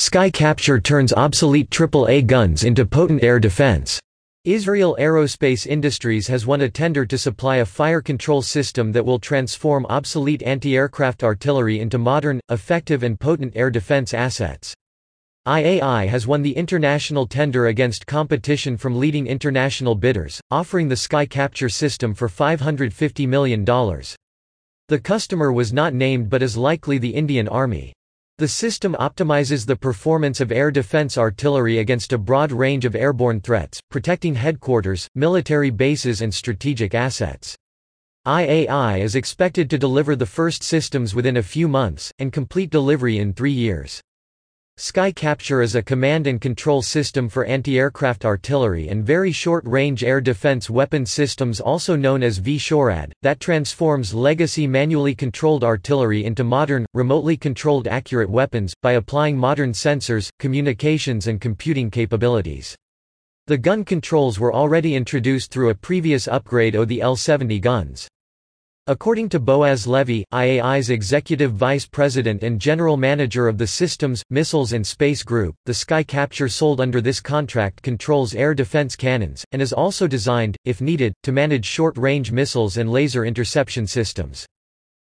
Sky Capture turns obsolete AAA guns into potent air defense. Israel Aerospace Industries has won a tender to supply a fire control system that will transform obsolete anti-aircraft artillery into modern, effective and potent air defense assets. IAI has won the international tender against competition from leading international bidders, offering the Sky Capture system for $550 million. The customer was not named but is likely the Indian Army. The system optimizes the performance of air defense artillery against a broad range of airborne threats, protecting headquarters, military bases and strategic assets. IAI is expected to deliver the first systems within a few months, and complete delivery in three years. Sky Capture is a command and control system for anti-aircraft artillery and very short-range air defense weapon systems also known as V-SHORAD, that transforms legacy manually controlled artillery into modern, remotely controlled accurate weapons, by applying modern sensors, communications and computing capabilities. The gun controls were already introduced through a previous upgrade of the L-70 guns. According to Boaz Levy, IAI's executive vice president and general manager of the Systems, Missiles and Space Group, the Sky Capture sold under this contract controls air defense cannons, and is also designed, if needed, to manage short-range missiles and laser interception systems.